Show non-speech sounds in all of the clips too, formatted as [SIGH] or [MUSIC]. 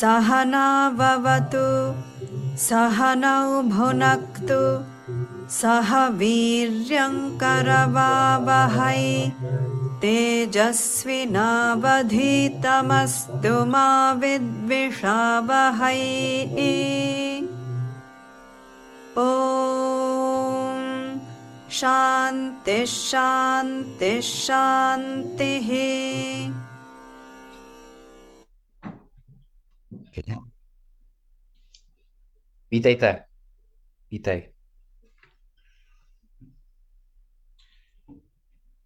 सहनावतु सहनौ भुनक्तु सह वीर्यङ्करवावहै तेजस्विनावधीतमस्तु मा विद्विषावहै। ॐ शान्तिः शान्तिः शान्तिः Vítejte. Vítej.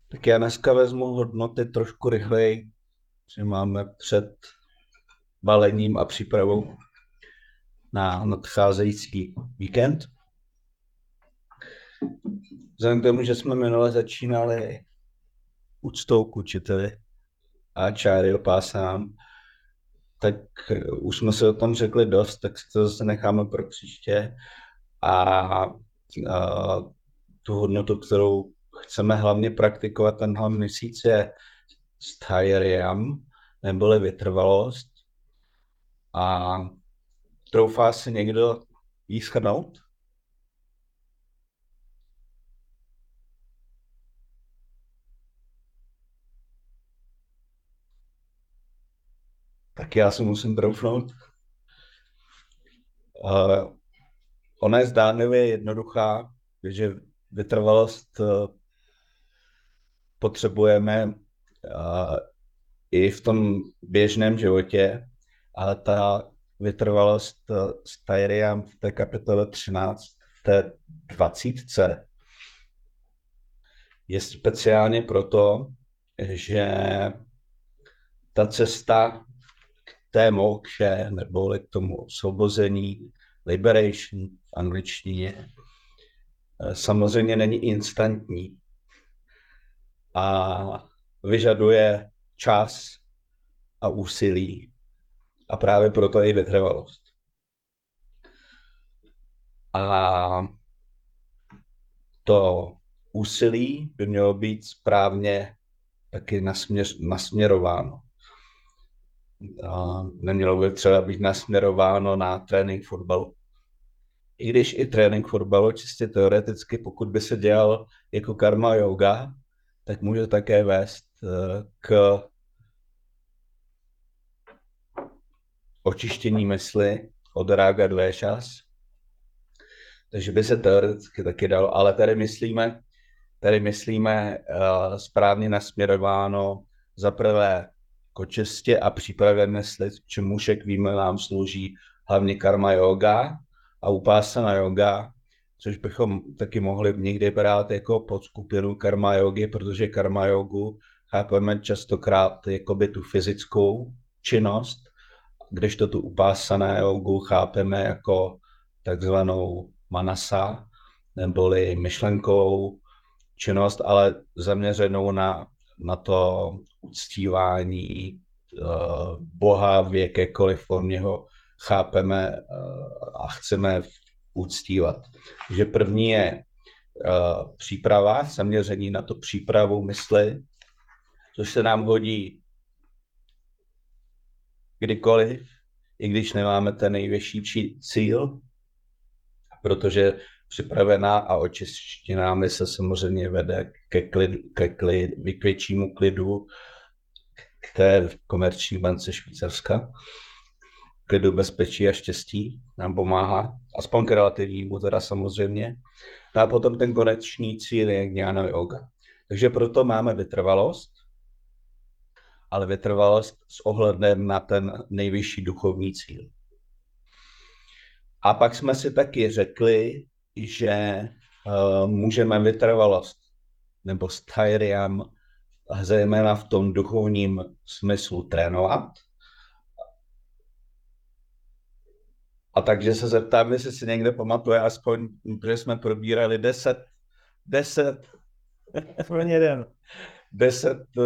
Tak já dneska vezmu hodnoty trošku rychleji, že máme před balením a přípravou na nadcházející víkend. Vzhledem k tomu, že jsme minule začínali úctou k učiteli a čáry opásám, tak už jsme si o tom řekli dost, tak si to zase necháme pro příště. A, a tu hodnotu, kterou chceme hlavně praktikovat tenhle měsíc je stajeriam, neboli vytrvalost. A troufá si někdo jí schrnout? Tak já si musím troufnout. Uh, ona je zdánlivě jednoduchá, že vytrvalost uh, potřebujeme uh, i v tom běžném životě, ale ta vytrvalost s Tyriam v té kapitole 13, v té 20 je speciálně proto, že ta cesta té mokše nebo k tomu osvobození, liberation v angličtině, eh, samozřejmě není instantní a vyžaduje čas a úsilí a právě proto i vytrvalost. A to úsilí by mělo být správně taky nasměř, nasměrováno a nemělo by třeba být nasměrováno na trénink fotbalu. I když i trénink fotbalu čistě teoreticky, pokud by se dělal jako karma yoga, tak může také vést eh, k očištění mysli od rága dvéšas. Takže by se teoreticky taky dalo, ale tady myslíme, tady myslíme uh, správně nasměrováno za prvé kočestě a přípravě mysli, čemu však víme nám slouží hlavně karma yoga a upásana yoga, což bychom taky mohli někdy brát jako podskupinu karma yogi, protože karma yogu chápeme častokrát jako by tu fyzickou činnost, kdežto tu upásané jogu chápeme jako takzvanou manasa, neboli myšlenkovou činnost, ale zaměřenou na na to uctívání uh, Boha v jakékoliv formě ho chápeme uh, a chceme uctívat. Že první je uh, příprava, zaměření na to přípravu mysli, což se nám hodí kdykoliv, i když nemáme ten nejvyšší cíl, protože připravená a očištěná mysl samozřejmě vede ke, klid, ke klid, většímu klidu, k té komerční bance Švýcarska. Klidu, bezpečí a štěstí nám pomáhá, aspoň k relativnímu teda samozřejmě. No a potom ten konečný cíl je Jnana yoga. Takže proto máme vytrvalost, ale vytrvalost s ohledem na ten nejvyšší duchovní cíl. A pak jsme si taky řekli, že uh, můžeme vytrvalost nebo styriam zejména v tom duchovním smyslu trénovat. A takže se zeptám, jestli si někde pamatuje, aspoň, protože jsme probírali deset, deset, aspoň jeden. Deset, uh,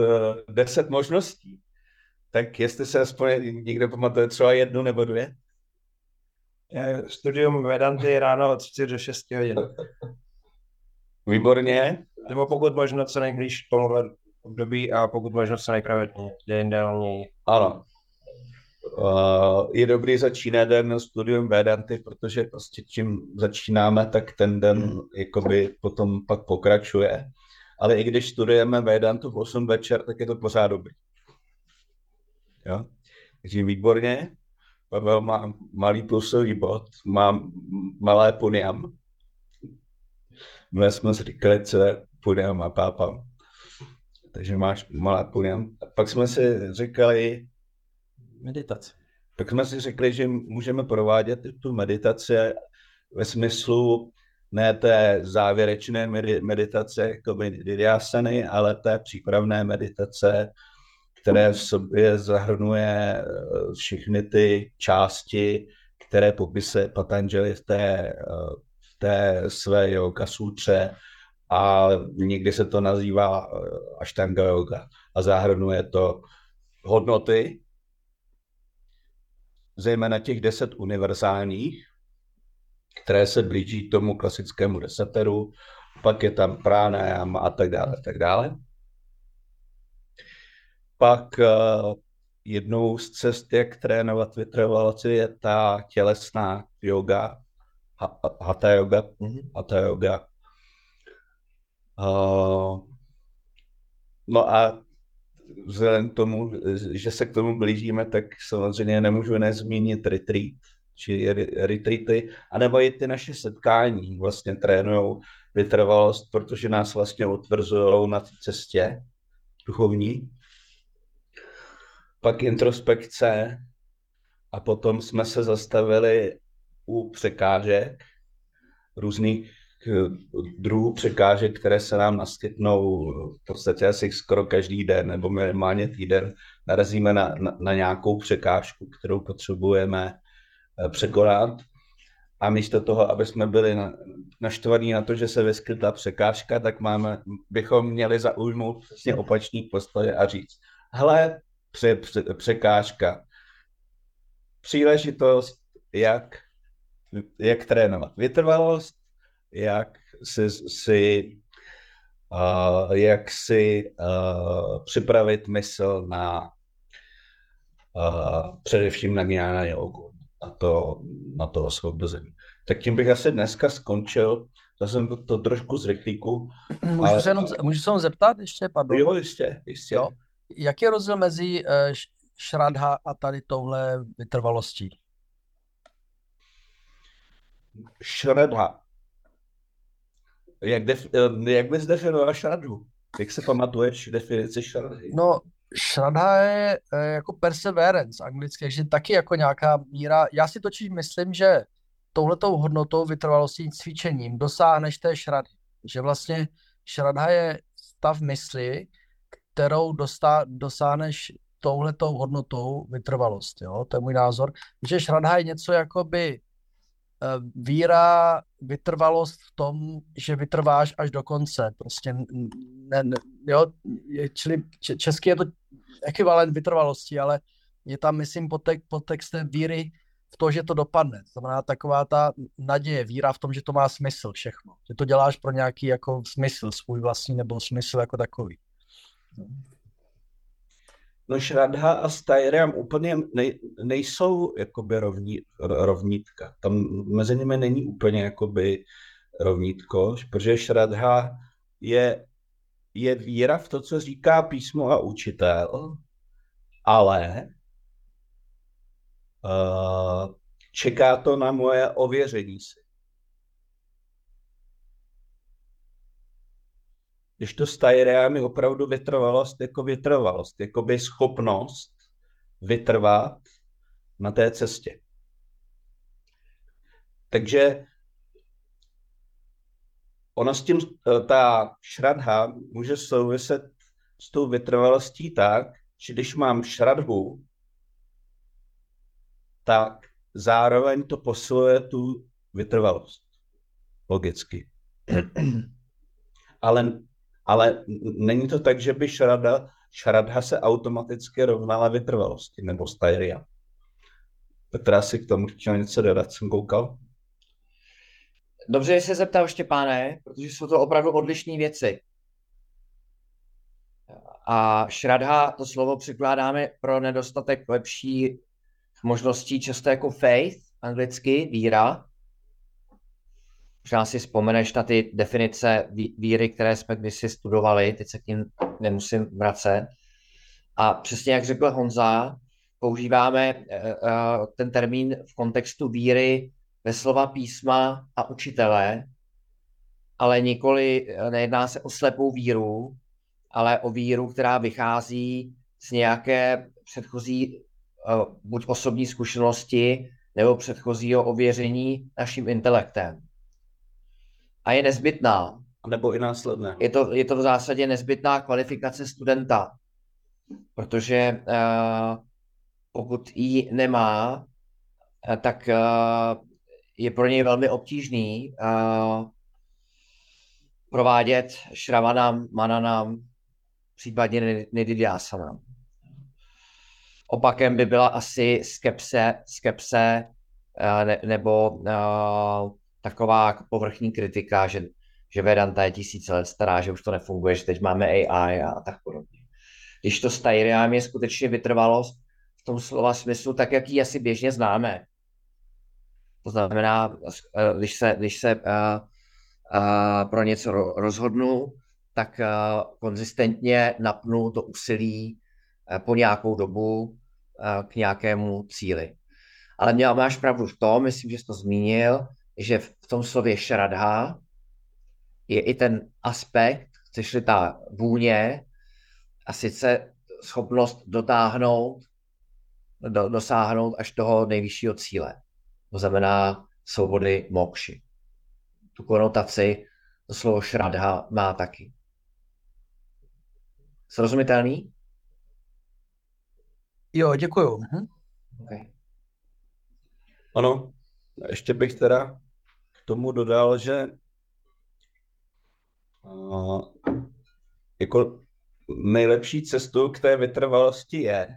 deset možností. Tak jestli se aspoň někde pamatuje třeba jednu nebo dvě? Studium Vedanty ráno od 4 do 6 hodin. Výborně. Nebo pokud možno co nejblíž tomuhle období a pokud možno se nejpravedlněji, ideálněji. Ano. Uh, je dobrý začínat den studium Vedanty, protože prostě čím začínáme, tak ten den jakoby potom pak pokračuje. Ale i když studujeme Vedantu v 8 večer, tak je to pořád dobrý. Jo? Takže výborně. Pavel má malý plusový bod, má malé punyam. My jsme si říkali, co je punyam a pápa. Takže máš malé punyam. A pak jsme si říkali, Meditace. tak jsme si řekli, že můžeme provádět tu meditaci ve smyslu ne té závěrečné medi- meditace, jako vidyasany, ale té přípravné meditace, které v sobě zahrnuje eh, všechny ty části, které popisuje Patanjali v té, eh, v té své yoga sutře. A někdy se to nazývá eh, Ashtanga yoga. A zahrnuje to hodnoty, zejména těch deset univerzálních, které se blíží tomu klasickému desateru, pak je tam pranayama a tak dále, tak dále. Pak uh, jednou z cest, jak trénovat vytrvalosti, je ta tělesná yoga, ha- hatha yoga, hatha yoga. Uh, no a vzhledem k tomu, že se k tomu blížíme, tak samozřejmě nemůžu nezmínit retreat, či retreaty, anebo i ty naše setkání vlastně trénují vytrvalost, protože nás vlastně utvrzují na cestě duchovní. Pak introspekce a potom jsme se zastavili u překážek, různých eh, druhů překážek, které se nám naskytnou v podstatě asi skoro každý den, nebo minimálně týden, narazíme na, na, na nějakou překážku, kterou potřebujeme eh, překonat. A místo toho, aby jsme byli na, naštvaní na to, že se vyskytla překážka, tak máme, bychom měli zaujmout přesně opačný postoj a říct, hele, pře, pře, překážka, příležitost, jak, jak trénovat vytrvalost, jak si, si uh, jak si uh, připravit mysl na uh, především na gňána jogu, na to, na to osvobození. Tak tím bych asi dneska skončil, to jsem to trošku z rychlíku. Můžu ale- se jenom, můžu se jenom zeptat ještě, pardon? Jo, jistě, jistě. Jo. Jaký je rozdíl mezi uh, šradha a tady touhle vytrvalostí? Šradha. Jak, def, eh, jak bys definoval šradhu? Jak se pamatuješ definici šradhy? No, šradha je eh, jako perseverance anglicky, takže taky jako nějaká míra. Já si totiž myslím, že touhletou hodnotou vytrvalostí cvičením dosáhneš té šradhy. Že vlastně šradha je stav mysli, kterou dostá, dosáhneš touhletou hodnotou vytrvalost. Jo? To je můj názor. Že šradha je něco jakoby eh, víra, vytrvalost v tom, že vytrváš až do konce. Prostě ne, ne, jo, čili če- česky je to ekvivalent vytrvalosti, ale je tam, myslím, podtek, podtextem víry v to, že to dopadne. To znamená taková ta naděje, víra v tom, že to má smysl všechno. Že to děláš pro nějaký jako smysl svůj vlastní nebo smysl jako takový. No šradha a stajriam úplně nej, nejsou jakoby rovní, ro- rovnítka. Tam mezi nimi není úplně jakoby rovnítko, protože šradha je, je víra v to, co říká písmo a učitel, ale uh, čeká to na moje ověření si. Když to stajreám je opravdu vytrvalost jako vytrvalost, jako by schopnost vytrvat na té cestě. Takže ona s tím, eh, ta šradha může souviset s tou vytrvalostí tak, že když mám šradhu, tak zároveň to posiluje tu vytrvalost. Logicky. [CLEARS THROAT] Ale, ale není to tak, že by šrada, šradha se automaticky rovnala vytrvalosti, nebo stajria. Petra si k tomu chtěl něco dodat, jsem koukal. Dobře, že se zeptal Štěpáne, protože jsou to opravdu odlišné věci. a šradha, to slovo překládáme pro nedostatek lepší možností často jako faith, anglicky, víra. Možná si vzpomeneš na ty definice víry, které jsme kdysi studovali, teď se k ním nemusím vracet. A přesně jak řekl Honza, používáme eh, eh, ten termín v kontextu víry ve slova písma a učitele, ale nikoli, eh, nejedná se o slepou víru, ale o víru, která vychází z nějaké předchozí buď osobní zkušenosti, nebo předchozího ověření naším intelektem. A je nezbytná. Nebo i následné. Je to, je to v zásadě nezbytná kvalifikace studenta, protože uh, pokud ji nemá, uh, tak uh, je pro něj velmi obtížný uh, provádět šravanám, mananám, případně nididiásanám. Opakem by byla asi skepse, skepse uh, ne, nebo uh, taková povrchní kritika, že, že Vedanta je tisíce let stará, že už to nefunguje, že teď máme AI a tak podobně. Když to Styriam je skutečně vytrvalost v tom slova smyslu, tak jak ji asi běžně známe. To znamená, eh, když se, když se uh, uh, pro něco rozhodnu, tak uh, konzistentně napnu to úsilí po nějakou dobu k nějakému cíli. Ale měl, máš pravdu v tom, myslím, že jsi to zmínil, že v tom slově šradha je i ten aspekt, chceš-li ta vůně, a sice schopnost dotáhnout, do, dosáhnout až toho nejvyššího cíle. To znamená svobody mokši. Tu konotaci to slovo šradha má taky. Srozumitelný? Jo, děkuju. Mhm. Okay. Ano, ještě bych teda tomu dodal, že jako nejlepší cestou k té vytrvalosti je,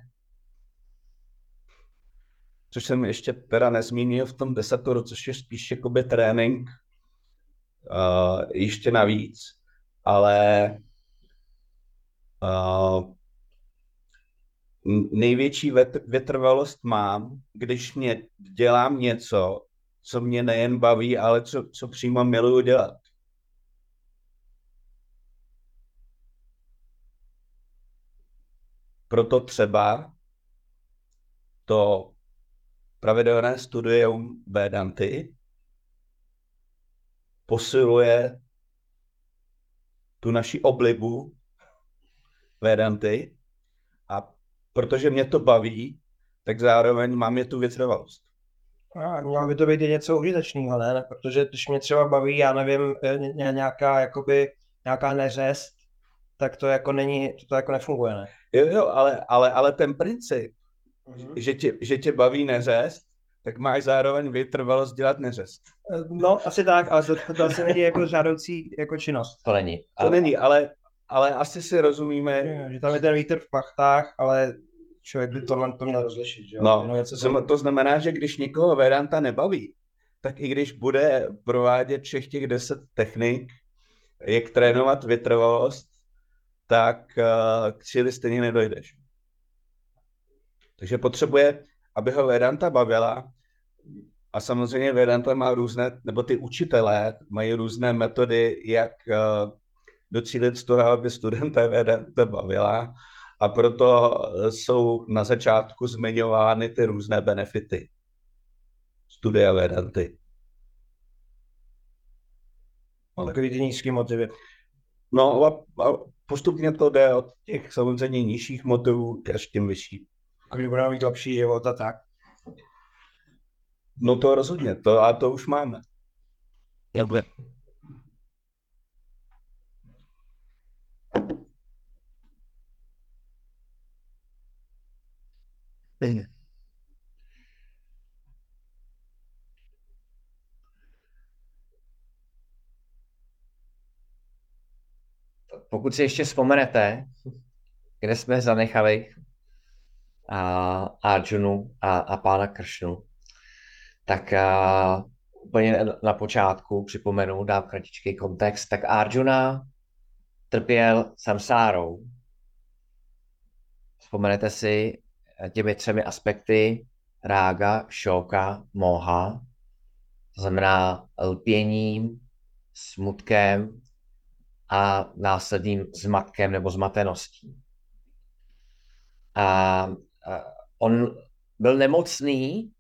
což jsem ještě teda nezmínil v tom desatoru, což je spíš jakoby trénink ještě navíc, ale největší vytrvalost mám, když mě dělám něco, co mě nejen baví, ale co, co přímo miluju dělat. Proto třeba to pravidelné studium Vedanty posiluje tu naši oblibu Vedanty a protože mě to baví, tak zároveň mám je tu vytrvalost. A mělo by to být něco užitečného, ne? Protože když mě třeba baví, já nevím, e, nějaká, jakoby, nějaká neřest, tak to jako není, to jako nefunguje, ne? Jo, jo, ale, ale, ale ten princip, mm-hmm. že, tě, že tě baví neřest, tak máš zároveň vytrvalost dělat neřest. E, no, asi tak, ale to, to asi není jako žádoucí jako činnost. To není. Ale... To není, ale, ale asi si rozumíme. Je, že tam je ten vítr v pachtách, ale člověk by tohle to měl rozlišit. Že? No, no to znamená, že když někoho Vedanta nebaví, tak i když bude provádět všech těch deset technik, jak trénovat vytrvalost, tak uh, k cíli stejně nedojdeš. Takže potřebuje, aby ho Vedanta bavila, a samozřejmě Vedanta má různé, nebo ty učitelé mají různé metody, jak uh, docílit z toho, aby studenta Vedanta bavila a proto jsou na začátku zmiňovány ty různé benefity studia Vedanty. Takový ty nízký motivy. No a, a postupně to jde od těch samozřejmě nižších motivů až tím vyšší. A když budeme mít lepší život a tak? No to rozhodně, to a to už máme. Dobře. Pokud si ještě vzpomenete, kde jsme zanechali a Arjunu a, a pána Kršnu, tak a, úplně na počátku připomenu, dám kratičký kontext, tak Arjuna trpěl samsárou, vzpomenete si těmi třemi aspekty rága, šoka, moha, to znamená lpěním, smutkem a následným zmatkem nebo zmateností. A, on byl nemocný,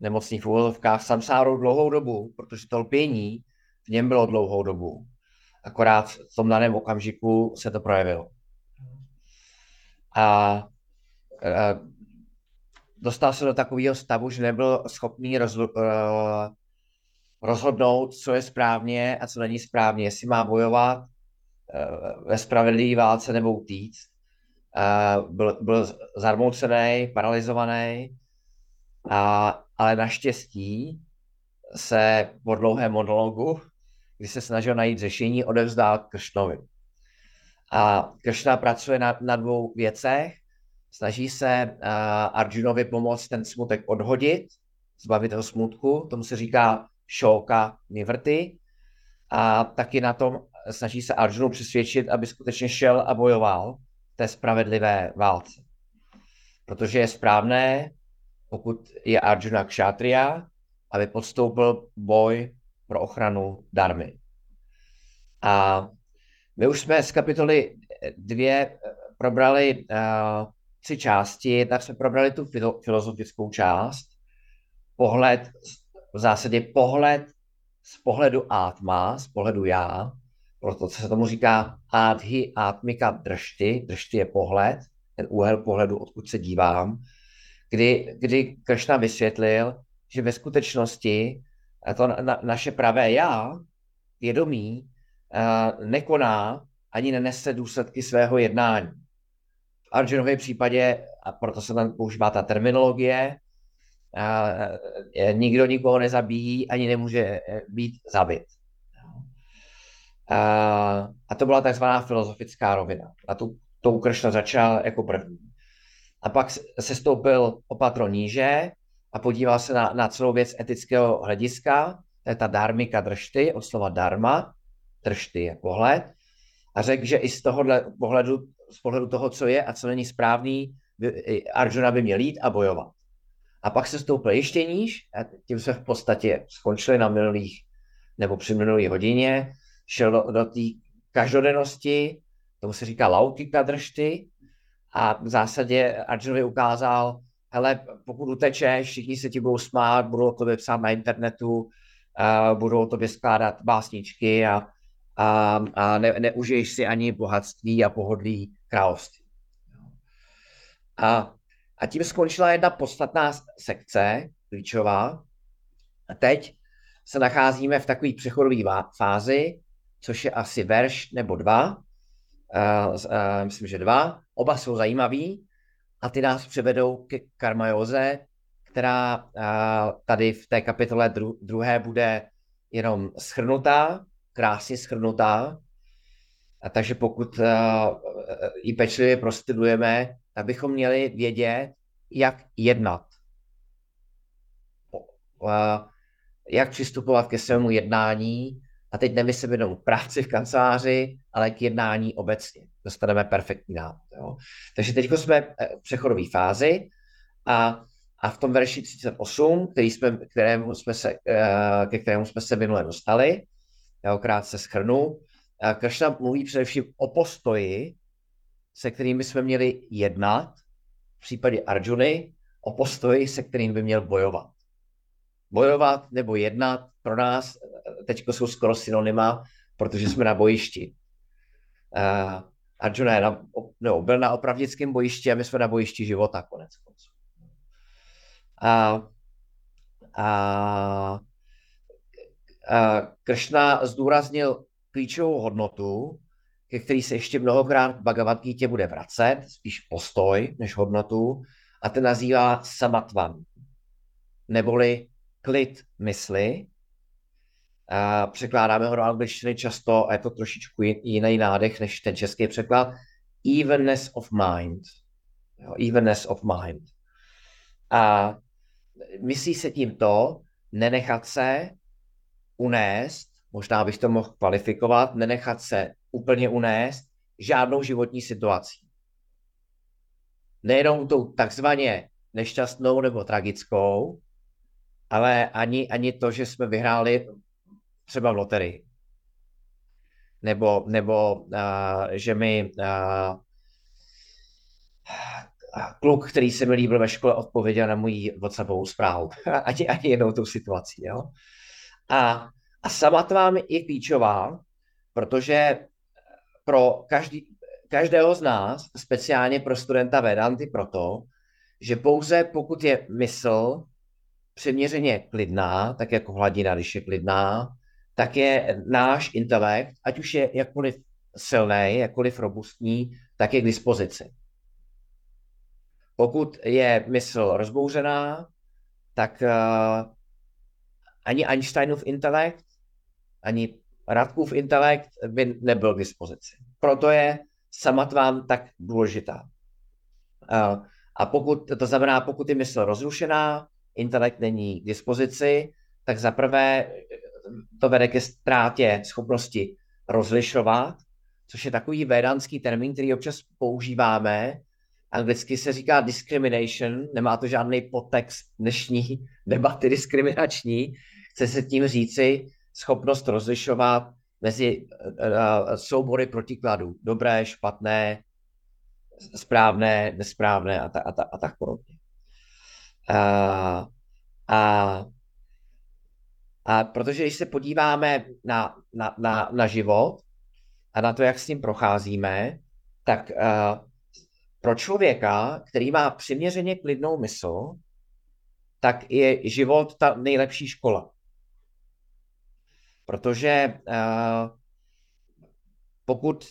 nemocný v úvodovkách samsárou dlouhou dobu, protože to lpění v něm bylo dlouhou dobu. Akorát v tom daném okamžiku se to projevilo. A dostal se do takového stavu, že nebyl schopný rozlo, uh, rozhodnout, co je správně a co není správně, jestli má bojovat uh, ve spravedlivé válce nebo utíct. Byl, byl zarmoucený, paralizovaný, a, ale naštěstí se po dlouhém monologu, kdy se snažil najít řešení, odevzdal Kršnovi. A Kršna pracuje na, na dvou věcech. Snaží se uh, Arjunovi pomoct ten smutek odhodit, zbavit toho smutku, tomu se říká šoka nivrty. A taky na tom snaží se Arjunu přesvědčit, aby skutečně šel a bojoval v té spravedlivé válce. Protože je správné, pokud je Arjuna kšátria, aby podstoupil boj pro ochranu darmy. A my už jsme z kapitoly dvě probrali uh, tři části, tak jsme probrali tu filozofickou část, pohled, v zásadě pohled z pohledu átma, z pohledu já, proto se tomu říká adhi atmika dršty, dršty je pohled, ten úhel pohledu, odkud se dívám, kdy, kdy Kršna vysvětlil, že ve skutečnosti to na, naše pravé já, vědomí, uh, nekoná ani nenese důsledky svého jednání. V Arjunově případě, a proto se tam používá ta terminologie, uh, nikdo nikoho nezabíjí, ani nemůže eh, být zabit. Uh, a to byla takzvaná filozofická rovina. A tu, tou Kršna začal jako první. A pak se stoupil opatro níže a podíval se na, na celou věc etického hlediska, to je ta dharmika dršty, od slova dharma, dršty je pohled, a řekl, že i z tohohle pohledu, z pohledu toho, co je a co není správný, by, Arjuna by měl jít a bojovat. A pak se stoupil ještě níž, a tím jsme v podstatě skončili na minulých nebo při minulý hodině, šel do, do té každodennosti, tomu se říká laukika dršty, a v zásadě Arjunovi ukázal, hele, pokud utečeš, všichni se ti budou smát, budou o tobě psát na internetu, uh, budou o tobě skládat básničky a, a, a ne, neužiješ si ani bohatství a pohodlí království. A, a tím skončila jedna podstatná sekce, klíčová. A teď se nacházíme v takové přechodové fázi, což je asi verš nebo dva, uh, uh, myslím, že dva. Oba jsou zajímavý a ty nás převedou ke karmajoze, která uh, tady v té kapitole dru- druhé bude jenom schrnutá, krásně schrnutá. A takže pokud uh, ji pečlivě prostudujeme, tak bychom měli vědět, jak jednat. Uh, jak přistupovat ke svému jednání, a teď nemyslím jenom práci v kanceláři, ale k jednání obecně. Dostaneme perfektní návod. Jo. Takže teď jsme v přechodové fázi a, a v tom verši 38, který jsme, kterému jsme se, eh, ke kterému jsme se minule dostali, já krátce schrnu, Kršna mluví především o postoji, se kterými jsme měli jednat, v případě Arjuny, o postoji, se kterým by měl bojovat. Bojovat nebo jednat pro nás teď jsou skoro synonyma, protože jsme na bojišti. Arjuna je na, no, byl na opravdickém bojišti a my jsme na bojišti života konec konců. A, a, a Kršna zdůraznil klíčovou hodnotu, ke který se ještě mnohokrát Bhagavad Gita bude vracet, spíš postoj než hodnotu, a ten nazývá samatvan, neboli klid mysli, a překládáme ho do angličtiny často a je to trošičku jiný nádech než ten český překlad. Evenness of mind. Jo, evenness of mind. A myslí se tím to, nenechat se unést, možná bych to mohl kvalifikovat, nenechat se úplně unést žádnou životní situací. nejenom tou takzvaně nešťastnou nebo tragickou, ale ani, ani to, že jsme vyhráli třeba v loterii. Nebo, nebo uh, že mi uh, kluk, který se mi líbil ve škole, odpověděl na můj WhatsAppovou zprávu. [LAUGHS] ani, ani jednou tou situací. Jo? A, a samatva je klíčová, protože pro každý, každého z nás, speciálně pro studenta Vedanty, proto, že pouze pokud je mysl přiměřeně klidná, tak jako hladina, když je klidná, tak je náš intelekt, ať už je jakkoliv silný, jakkoliv robustní, tak je k dispozici. Pokud je mysl rozbouřená, tak uh, ani Einsteinův intelekt, ani Radkův intelekt by nebyl k dispozici. Proto je samatvám tak důležitá. A pokud, to znamená, pokud je mysl rozrušená, intelekt není k dispozici, tak zaprvé to vede ke ztrátě schopnosti rozlišovat, což je takový védanský termín, který občas používáme. Anglicky se říká discrimination, nemá to žádný podtext dnešní debaty diskriminační. Chce se tím říci schopnost rozlišovat mezi uh, soubory protikladů, dobré, špatné, správné, nesprávné a, ta, a, ta, a tak podobně. A, a, a protože když se podíváme na, na, na, na život a na to, jak s tím procházíme, tak uh, pro člověka, který má přiměřeně klidnou mysl, tak je život ta nejlepší škola. Protože uh, pokud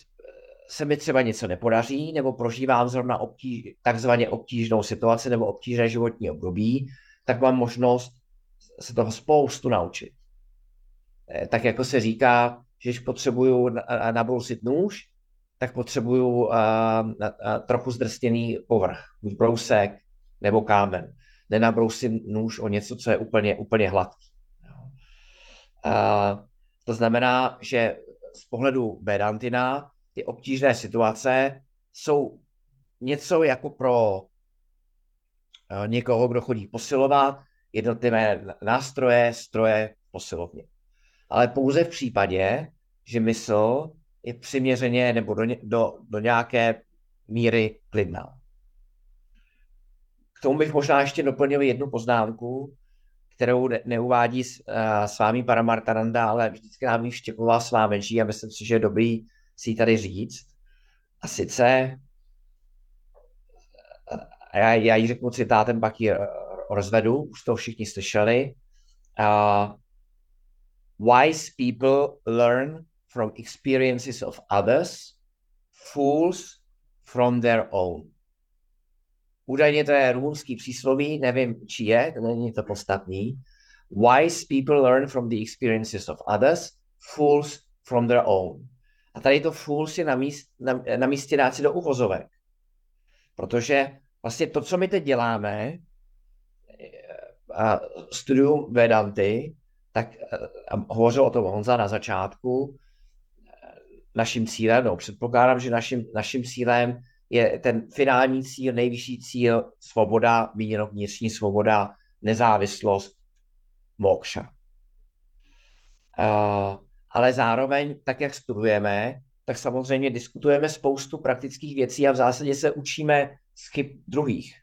se mi třeba něco nepodaří, nebo prožívám zrovna obtíž, takzvaně obtížnou situaci nebo obtížné životní období, tak mám možnost se toho spoustu naučit. Eh, tak jako se říká, že když potřebuju nabrousit nůž, tak potřebuju uh, trochu zdrstěný povrch, buď brousek nebo kámen. Nenabrousím nůž o něco, co je úplně, úplně hladký. Uh, to znamená, že z pohledu Vedantina ty obtížné situace jsou něco jako pro eh, někoho, kdo chodí posilovat jednotlivé nástroje, stroje posilovně. Ale pouze v případě, že mysl je přiměřeně nebo do, do, do nějaké míry klidná. K tomu bych možná ještě doplnil jednu poznámku, kterou neuvádí s, uh, s vámi Paramartananda, ale vždycky nám ji vštěpoval s vámi a myslím si, že je dobrý si ji tady říct. A sice, a já, já ji řeknu citátem, pak ji rozvedu, už to všichni slyšeli. Uh, wise people learn from experiences of others, fools from their own. Údajně to je rumunský přísloví, nevím, či je, to není to podstatný. Wise people learn from the experiences of others, fools from their own. A tady to full si na, míst, na, na místě dát si do uvozovek. Protože vlastně to, co my teď děláme, a studium Vedanty, tak a hovořil o tom Honza na začátku, naším cílem, no předpokládám, že naším, naším cílem je ten finální cíl, nejvyšší cíl, svoboda, míněno vnitřní svoboda, nezávislost, mokša. Uh, ale zároveň, tak jak studujeme, tak samozřejmě diskutujeme spoustu praktických věcí a v zásadě se učíme z chyb druhých,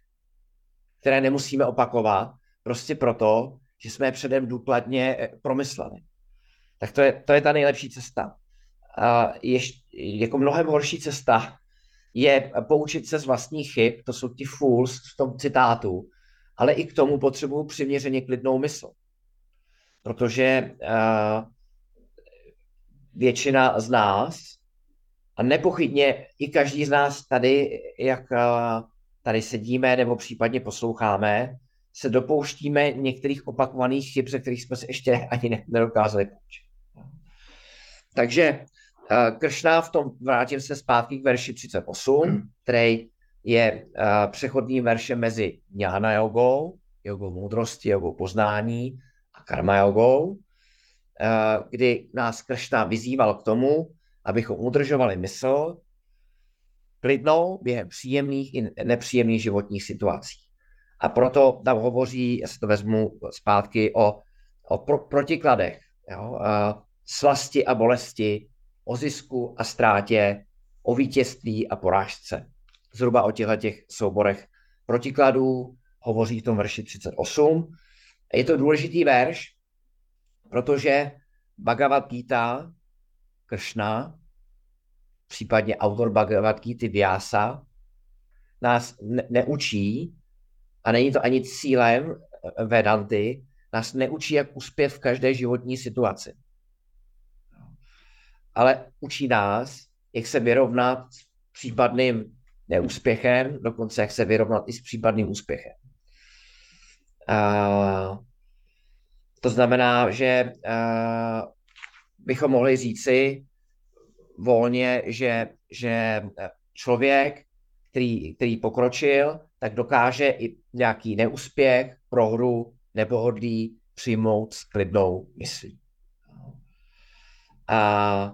které nemusíme opakovat, prostě proto, že jsme je předem důkladně eh, promysleli. Tak to je, to je ta nejlepší cesta. A ještě, jako mnohem horší cesta je poučit se z vlastních chyb, to jsou ti fools v tom citátu, ale i k tomu potřebuju přiměřeně klidnou mysl. Protože uh, většina z nás, a nepochybně i každý z nás tady, jak eh, tady sedíme nebo případně posloucháme, se dopouštíme některých opakovaných chyb, ze kterých jsme se ještě [LAUGHS] ani nedokázali poučit. Takže eh, Kršná v tom, vrátím se zpátky k verši 38, který je uh, přechodným veršem mezi jnana jogou, jogou moudrosti, jogou poznání a karma jogou. Eh, kdy nás Kršna vyzýval k tomu, abychom udržovali mysl klidnou během příjemných i nepříjemných životních situací. A proto tam hovoří, já si to vezmu zpátky, o, o pro, protikladech, jo? A slasti a bolesti, o zisku a ztrátě, o vítězství a porážce. Zhruba o těchto těch souborech protikladů hovoří v tom verši 38. Je to důležitý verš, protože Bhagavad Gita, Kršna, případně autor Bhagavad Gita Vyasa, nás ne- neučí, a není to ani cílem Vedanty, nás neučí, jak uspět v každé životní situaci. Ale učí nás, jak se vyrovnat s případným neúspěchem, dokonce jak se vyrovnat i s případným úspěchem. Uh, to znamená, že bychom mohli říci volně, že, že člověk, který, který pokročil, tak dokáže i nějaký neúspěch, prohru, nepohodlí přijmout s klidnou myslí. A,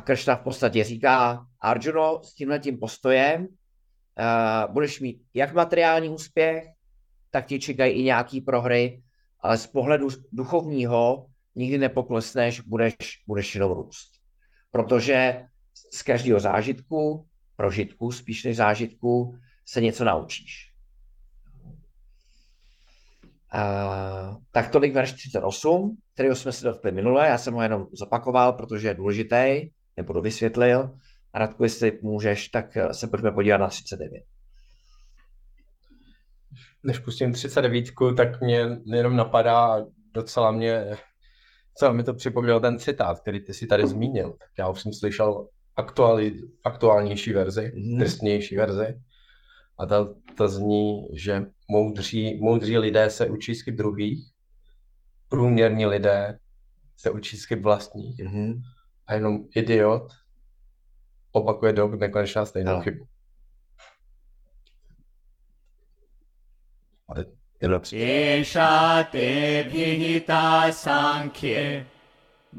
a Kršna v podstatě říká, Arjuno, s tímhle tím postojem uh, budeš mít jak materiální úspěch, tak ti čekají i nějaký prohry, ale z pohledu duchovního nikdy nepoklesneš, budeš, budeš jenom růst. Protože z každého zážitku, prožitku spíš než se něco naučíš. Uh, tak tolik verš 38, který jsme si dotkli minule, já jsem ho jenom zopakoval, protože je důležitý, nebudu vysvětlil. A Radku, jestli můžeš, tak se pojďme podívat na 39. Než pustím 39, tak mě jenom napadá, docela mě, celá mi to připomněl ten citát, který ty si tady zmínil. Tak já už jsem slyšel aktuální, aktuálnější verzi, mm. trestnější verzi. A ta, ta zní, že moudří, moudří lidé se učí z druhých, průměrní lidé se učí z vlastních. Mm. a jenom idiot opakuje do nekonečna stejnou no. chybu. एषा तेभिहिता साङ्ख्ये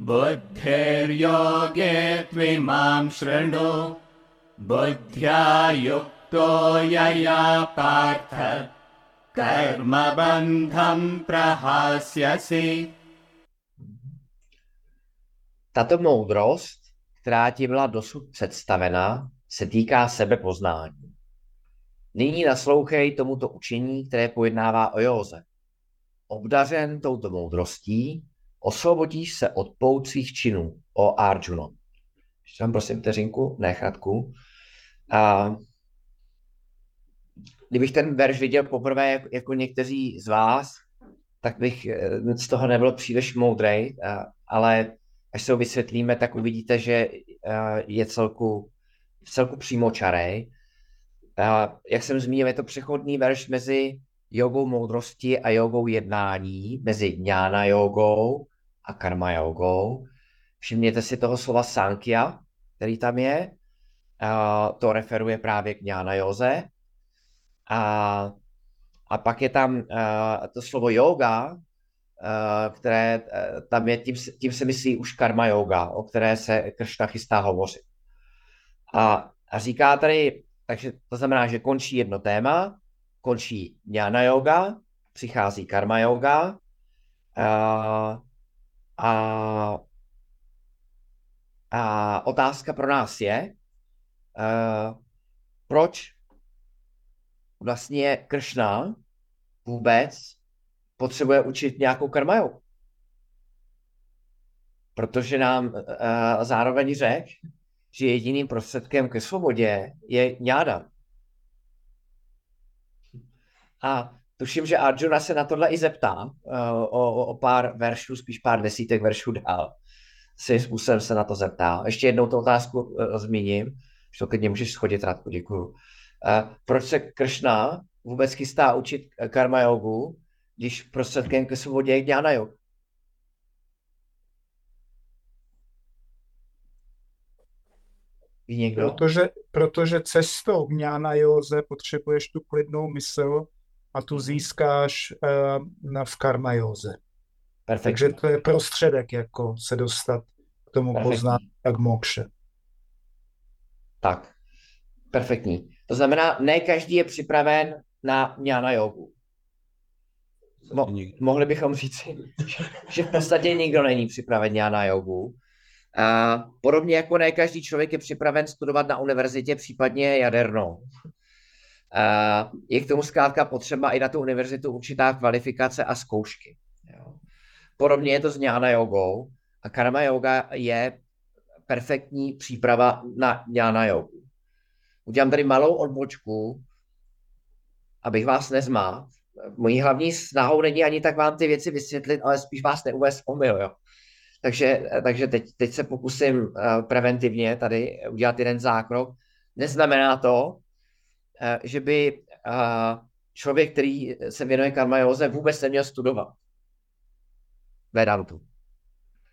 बुद्धिर्योगे त्विमां शृणु बुद्ध्या युक्तो यया पार्थ कर्मबन्धं प्रहास्यसि Tato moudrost která ti byla dosud představena, se týká sebepoznání. Nyní naslouchej tomuto učení, které pojednává o józe. Obdařen touto moudrostí, osvobodíš se od pout svých činů, o Arjuno. Ještě vám prosím vteřinku, ne chratku. A kdybych ten verš viděl poprvé jako, jako někteří z vás, tak bych eh, z toho nebyl příliš moudrej, ale až se ho vysvětlíme, tak uvidíte, že eh, je celku, celku přímočarej. Jak jsem zmínil, je to přechodný verš mezi jogou moudrosti a jogou jednání, mezi jnána jogou a karma jogou. Všimněte si toho slova Sankhya, který tam je. To referuje právě k jnána joze. A, a pak je tam to slovo yoga, Eh, které eh, tam je, tím, tím se myslí už karma yoga, o které se Kršna chystá hovořit. A, a říká tady, takže to znamená, že končí jedno téma, končí jnana yoga, přichází karma yoga a, a, a otázka pro nás je, a, proč vlastně Kršna vůbec potřebuje učit nějakou karmajou. Protože nám uh, zároveň řek, že jediným prostředkem ke svobodě je ňáda. A tuším, že Arjuna se na tohle i zeptá uh, o, o pár veršů, spíš pár desítek veršů dál. Svým způsobem se na to zeptá. Ještě jednou tu otázku uh, zmíním, že to klidně můžeš schodit, Radku, děkuju. Uh, proč se Kršna vůbec chystá učit karma jogu když prostředkem ke svobodě je jnana jog. někdo? Protože, protože cestou jnana józe potřebuješ tu klidnou mysl a tu získáš uh, v karma józe. Perfektní. Takže to je prostředek, jako se dostat k tomu poznání tak mokše. Tak, perfektní. To znamená, ne každý je připraven na jnana jogu. Mo- mohli bychom říct, že v podstatě nikdo není připraven na jogu. A podobně jako ne každý člověk je připraven studovat na univerzitě, případně jadernou. A je k tomu zkrátka potřeba i na tu univerzitu určitá kvalifikace a zkoušky. Jo. Podobně je to s jnana jogou a karma yoga je perfektní příprava na jnana jogu. Udělám tady malou odbočku, abych vás nezmát. Mojí hlavní snahou není ani tak vám ty věci vysvětlit, ale spíš vás neuvést omyl. Jo. Takže, takže teď, teď se pokusím uh, preventivně tady udělat jeden zákrok. Neznamená to, uh, že by uh, člověk, který se věnuje karmajóze, vůbec neměl studovat Vedantu.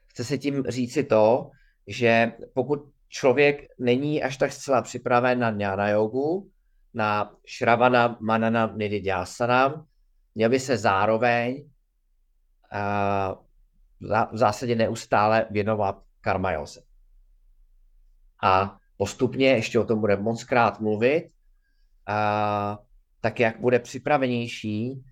Chce se tím říci to, že pokud člověk není až tak zcela připraven na jnana jogu, na šravana manana nididhyasana, měl by se zároveň uh, v zásadě neustále věnovat karmajóze. A postupně, ještě o tom bude moc krát mluvit, a tak jak bude připravenější,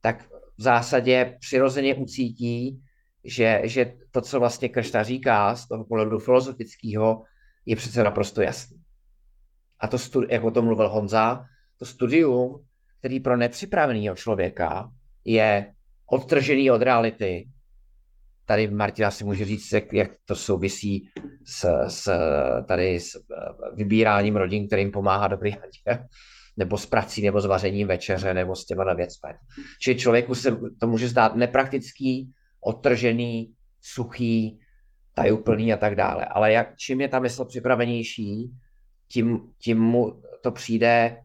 tak v zásadě přirozeně ucítí, že, že to, co vlastně Kršta říká z toho pohledu filozofického, je přece naprosto jasný. A to, studi- jak o tom mluvil Honza, to studium, který pro nepřipraveného člověka je odtržený od reality, tady Martina si může říct, jak, jak to souvisí s, s, tady s vybíráním rodin, kterým pomáhá dobrý hadě, nebo s prací, nebo s vařením večeře, nebo s těma věcmi. Čili člověku se to může zdát nepraktický, odtržený, suchý, tajuplný a tak dále. Ale jak, čím je ta mysl připravenější, tím, tím mu to přijde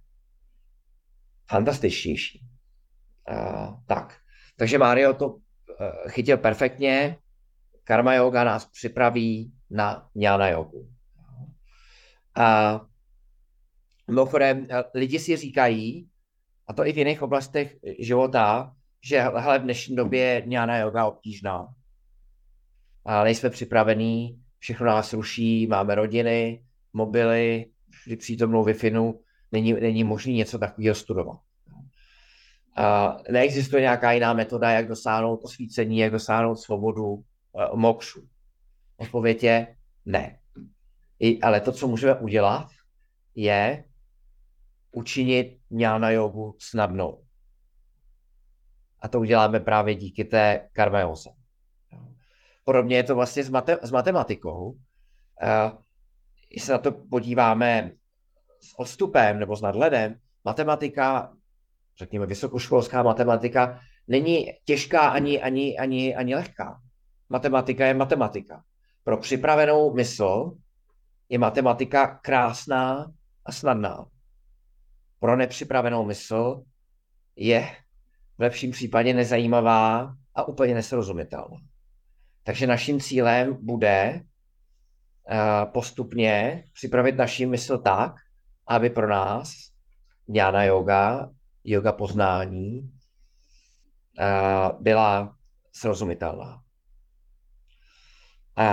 fantastičtější. Uh, tak. Takže Mario to Eh, chytil perfektně. Karma yoga nás připraví na jnana jogu. A mimochodem, eh, lidi si říkají, a to i v jiných oblastech života, že hele, v dnešní době je jnana yoga obtížná. A nejsme připravení, všechno nás ruší, máme rodiny, mobily, při přítomnou wi není, není možné něco takového studovat. Uh, neexistuje nějaká jiná metoda, jak dosáhnout osvícení, jak dosáhnout svobodu, uh, mokšu. Odpověď je ne. I, ale to, co můžeme udělat, je učinit jnana jogu snadnou. A to uděláme právě díky té karmeoze. Podobně je to vlastně s, mate- s matematikou. Uh, když se na to podíváme s odstupem nebo s nadhledem, matematika řekněme, vysokoškolská matematika není těžká ani, ani, ani, ani lehká. Matematika je matematika. Pro připravenou mysl je matematika krásná a snadná. Pro nepřipravenou mysl je v lepším případě nezajímavá a úplně nesrozumitelná. Takže naším cílem bude postupně připravit naši mysl tak, aby pro nás jnana yoga yoga poznání byla srozumitelná. A,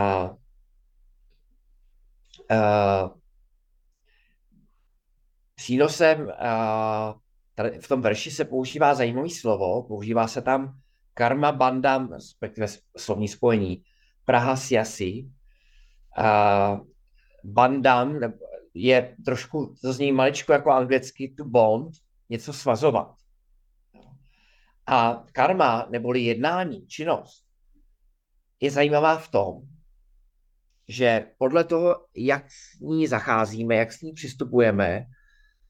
a, přínosem a, tady v tom verši se používá zajímavé slovo, používá se tam karma bandam, respektive slovní spojení, Praha siasi. A, bandam je trošku, to zní maličko jako anglicky to bond, něco svazovat. A karma, neboli jednání, činnost, je zajímavá v tom, že podle toho, jak s ní zacházíme, jak s ní přistupujeme,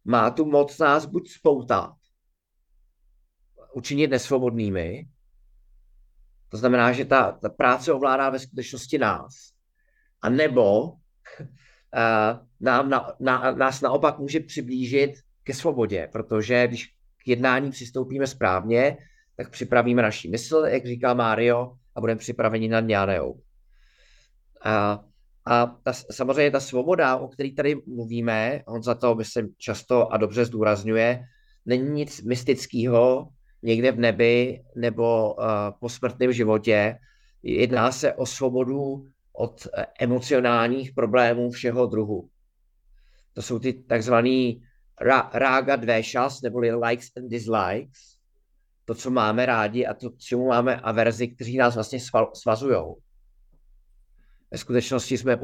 má tu moc nás buď spoutat, učinit nesvobodnými, to znamená, že ta, ta práce ovládá ve skutečnosti nás, a nebo uh, nám, na, na, nás naopak může přiblížit ke svobodě, protože když k jednání přistoupíme správně, tak připravíme naši mysl, jak říká Mario, a budeme připraveni na dňánejou. A, a ta, samozřejmě ta svoboda, o které tady mluvíme, on za to myslím často a dobře zdůrazňuje, není nic mystického někde v nebi nebo uh, po smrtném životě. Jedná se o svobodu od emocionálních problémů všeho druhu. to jsou ty takzvaný ra, rága dvešas, neboli likes and dislikes, to, co máme rádi a to, čemu máme averzi, kteří nás vlastně svazují. Ve skutečnosti jsme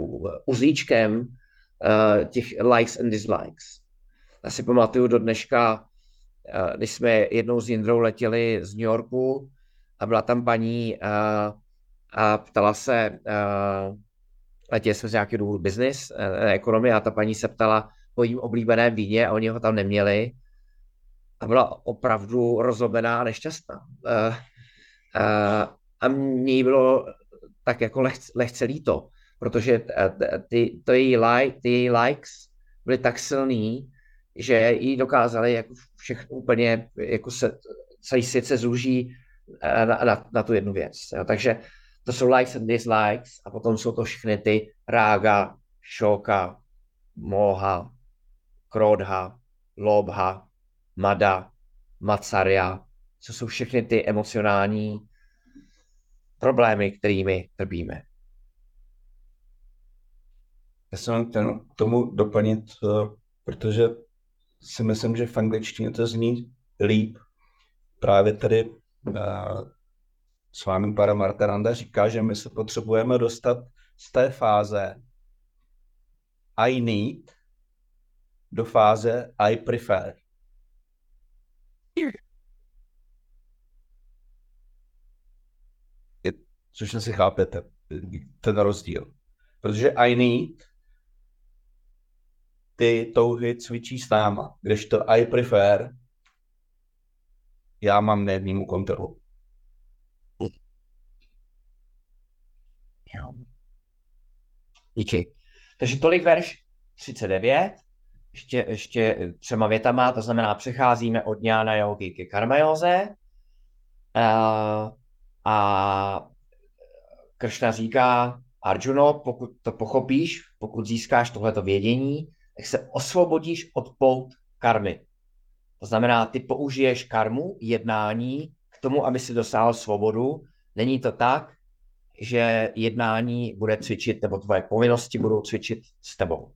uzlíčkem uh, těch likes and dislikes. Já si pamatuju do dneška, uh, když jsme jednou s Jindrou letěli z New Yorku a byla tam paní uh, a ptala se, uh, letěli jsme z nějakého důvodu business, uh, ekonomie a ta paní se ptala po jím oblíbeném víně a oni ho tam neměli a byla opravdu rozlobená a nešťastná. Uh, uh, a mně bylo tak jako lehce, lehce líto, protože ty, to její like, ty její likes byly tak silný, že jí dokázali jako všechno úplně, jako se, celý svět se zúží na, na, na tu jednu věc. Jo. Takže to jsou likes and dislikes a potom jsou to všechny ty rága, šoka, moha, krodha, lobha, mada, macarya, co jsou všechny ty emocionální problémy, kterými trpíme. Já jsem k tomu doplnit, eh, protože si myslím, že v angličtině to zní líp. Právě tady s vámi para Martaranda říká, že my se potřebujeme dostat z té fáze I need do fáze I prefer. Což asi chápete, ten rozdíl. Protože I need ty touhy cvičí s náma, kdežto I prefer já mám nevnímu kontrolu. Díky. Takže tolik verš 39, ještě, ještě třema větama, to znamená, přecházíme od Jana Yogi ke Karmajoze uh, a Kršna říká, Arjuno, pokud to pochopíš, pokud získáš tohleto vědění, tak se osvobodíš od pout karmy. To znamená, ty použiješ karmu, jednání k tomu, aby si dosáhl svobodu. Není to tak, že jednání bude cvičit, nebo tvoje povinnosti budou cvičit s tebou.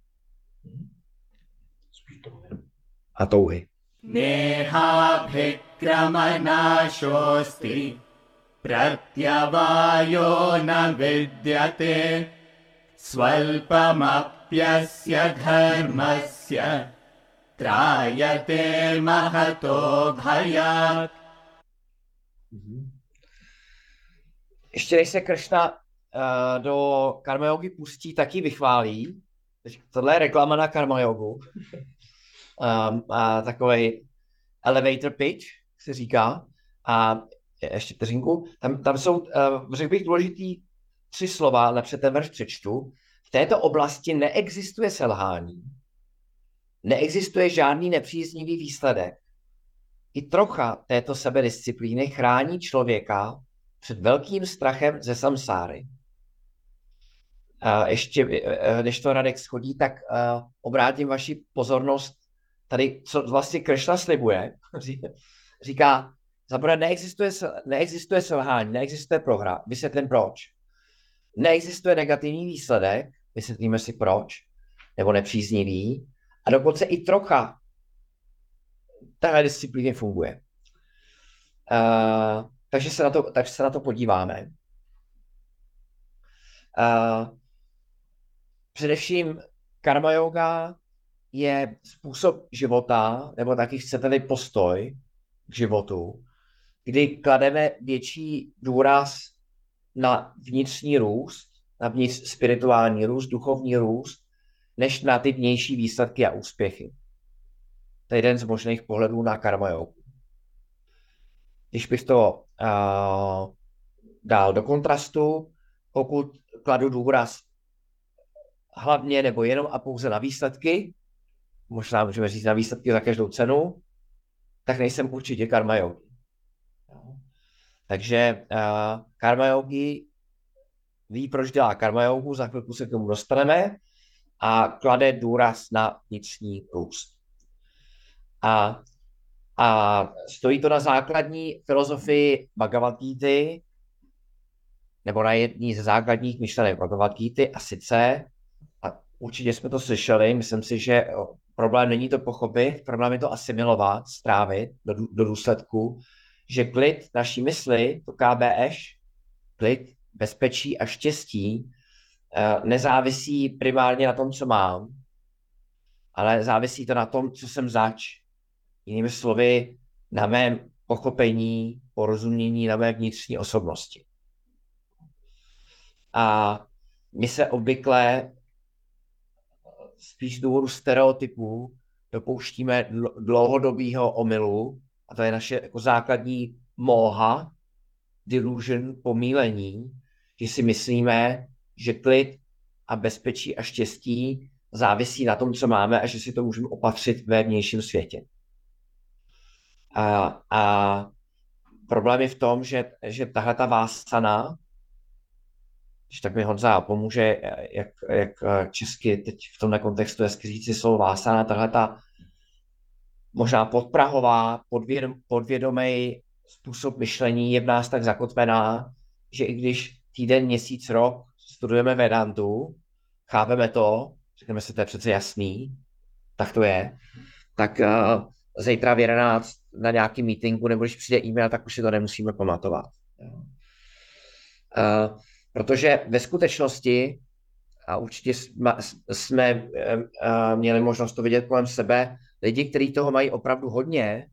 A touhy. Pratyavajo na vidyate svälpamapyasya dharmasya trayate mahato bhayat. Ještě než se Kršna uh, do karma yogi pustí, tak ji vychválí. Tohle je reklama na karma yogu. um, a takový elevator pitch se říká. A ještě vteřinku. Tam, tam jsou, uh, řekl bych, důležitý tři slova, lepře ten verš přečtu. V této oblasti neexistuje selhání. Neexistuje žádný nepříznivý výsledek. I trocha této sebedisciplíny chrání člověka před velkým strachem ze samsáry. A ještě, e, e, než to Radek schodí, tak uh, obrátím vaši pozornost tady, co vlastně Kršna slibuje. [LAUGHS] Říká, zaprvé neexistuje, neexistuje selhání, neexistuje prohra. Vysvětlím proč. Neexistuje negativní výsledek, vysvětlíme si proč, nebo nepříznivý, a dokonce i trocha tahle disciplíně funguje. Uh, takže se na to, takže se na to podíváme. Uh, především karma yoga je způsob života, nebo taky chcete-li postoj k životu, kdy klademe větší důraz na vnitřní růst, na vnitř spirituální růst, duchovní růst, než na ty vnější výsledky a úspěchy. To je jeden z možných pohledů na karma yoga. Když bych to dál do kontrastu, pokud kladu důraz hlavně nebo jenom a pouze na výsledky, možná můžeme říct na výsledky za každou cenu, tak nejsem určitě karma yogi. Takže uh, karma yogi ví, proč dělá karma yogu, za chvilku se k tomu dostaneme a klade důraz na vnitřní růst. A a stojí to na základní filozofii Bhagavad Gita, nebo na jedný ze základních myšlenek Bhagavad Gita, a sice, a určitě jsme to slyšeli. Myslím si, že problém není to pochopit, problém je to asimilovat, strávit do, do důsledku, že klid naší mysli, to KBŠ, klid, bezpečí a štěstí eh, nezávisí primárně na tom, co mám, ale závisí to na tom, co jsem zač. Jinými slovy, na mém pochopení, porozumění, na mé vnitřní osobnosti. A my se obvykle spíš z důvodu stereotypů dopouštíme dlouhodobého omylu, a to je naše jako základní moha, delusion, pomílení, že si myslíme, že klid a bezpečí a štěstí závisí na tom, co máme a že si to můžeme opatřit ve vnějším světě. A, a problém je v tom, že, že tahle ta vásana, když tak mi Honza pomůže, jak, jak česky teď v tomhle kontextu je říci slovo vásana, tahle ta možná podprahová, podvědom, podvědomý způsob myšlení je v nás tak zakotvená, že i když týden, měsíc, rok studujeme Vedantu, chápeme to, řekneme si, to je přece jasný, tak to je, tak uh, zítra v 11 na nějaký meetingu, nebo když přijde e-mail, tak už si to nemusíme pamatovat. Uh, protože ve skutečnosti, a určitě jsme, jsme uh, měli možnost to vidět kolem sebe, lidi, kteří toho mají opravdu hodně,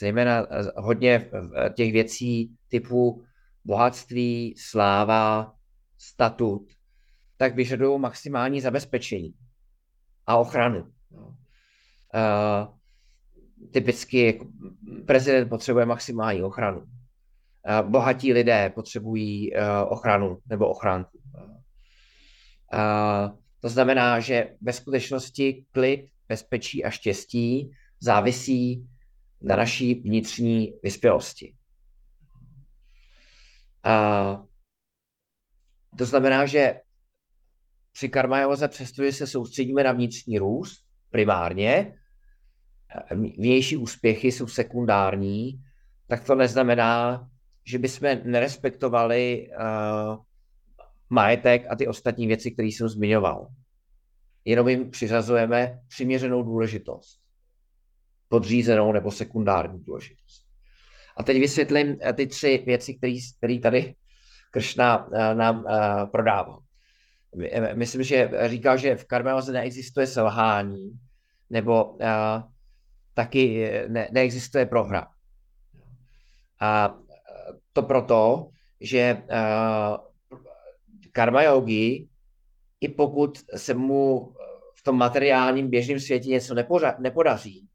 zejména hodně těch věcí typu bohatství, sláva, statut, tak vyžadují maximální zabezpečení a ochranu. Uh, typicky jako prezident potřebuje maximální ochranu. Bohatí lidé potřebují uh, ochranu nebo ochránku. To znamená, že ve skutečnosti klid, bezpečí a štěstí závisí na naší vnitřní vyspělosti. Uh, to znamená, že při karmajoze, přestože se soustředíme na vnitřní růst primárně, vnější úspěchy jsou sekundární, tak to neznamená, že bychom nerespektovali uh, majetek a ty ostatní věci, které jsem zmiňoval. Jenom jim přiřazujeme přiměřenou důležitost. Podřízenou nebo sekundární důležitost. A teď vysvětlím eh, ty tři věci, které tady Kršna uh, nám prodával. Myslím, že říkal, že v karmeoze neexistuje selhání, nebo taky ne, neexistuje prohra. A to proto, že uh, karma yogi, i pokud se mu v tom materiálním běžném světě něco nepoda, nepodaří,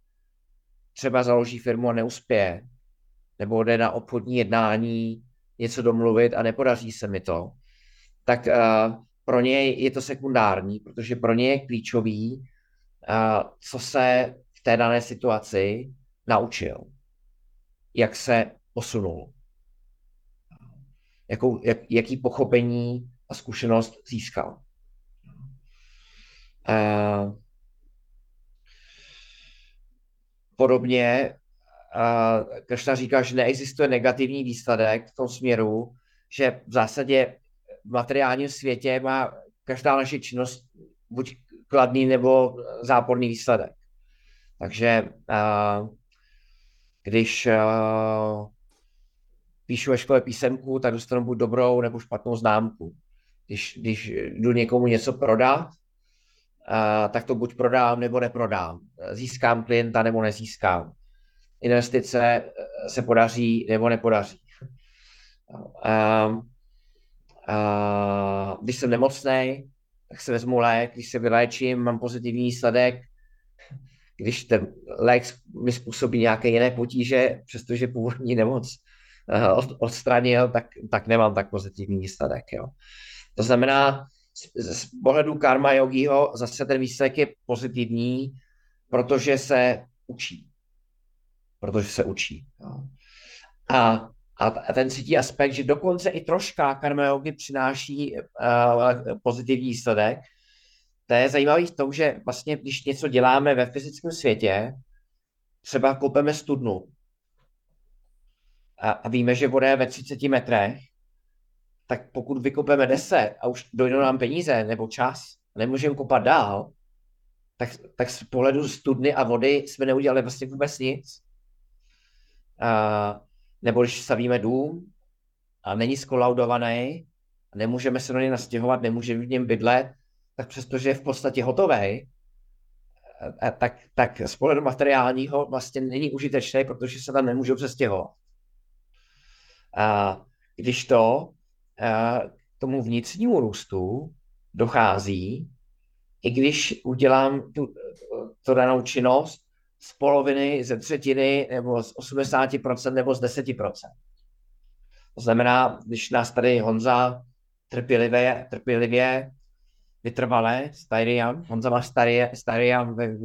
třeba založí firmu a neuspěje, nebo jde na obchodní jednání něco domluvit a nepodaří se mi to, tak uh, pro něj je to sekundární, protože pro něj je klíčový, co se v té dané situaci naučil, jak se posunul, jakou, jak, jaký pochopení a zkušenost získal. Podobně Kršna říká, že neexistuje negativní výsledek v tom směru, že v zásadě v materiálním světě má každá naše činnost buď kladný nebo záporný výsledek. Takže uh, když uh, píšu ve škole písemku, tak dostanu buď dobrou nebo špatnou známku. Když, když jdu někomu něco prodat, uh, tak to buď prodám nebo neprodám. Získám klienta nebo nezískám. Investice se podaří nebo nepodaří. Uh, Uh, když jsem nemocný, tak se vezmu lék, když se vyléčím, mám pozitivní výsledek. Když ten lék mi způsobí nějaké jiné potíže, přestože původní nemoc uh, odstranil, tak, tak nemám tak pozitivní výsledek. Jo. To znamená, z, z pohledu karma yogiho zase ten výsledek je pozitivní, protože se učí. Protože se učí. Jo. A a ten třetí aspekt, že dokonce i troška karma yogi přináší uh, pozitivní výsledek, to je zajímavý v tom, že vlastně, když něco děláme ve fyzickém světě, třeba koupeme studnu a, a víme, že voda je ve 30 metrech, tak pokud vykopeme 10 a už dojdou nám peníze nebo čas, nemůžeme kopat dál, tak, tak z pohledu studny a vody jsme neudělali vlastně vůbec nic. A, nebo když stavíme dům a není skolaudovaný, nemůžeme se do něj nastěhovat, nemůžeme v něm bydlet, tak přestože je v podstatě hotový, tak, tak z pohledu materiálního vlastně není užitečný, protože se tam nemůžou přestěhovat. A když to k tomu vnitřnímu růstu dochází, i když udělám tu, tu danou činnost z poloviny, ze třetiny, nebo z 80% nebo z 10%. To znamená, když nás tady Honza trpělivě, trpělivě vytrvalé, Styriam, Honza má Styriam ve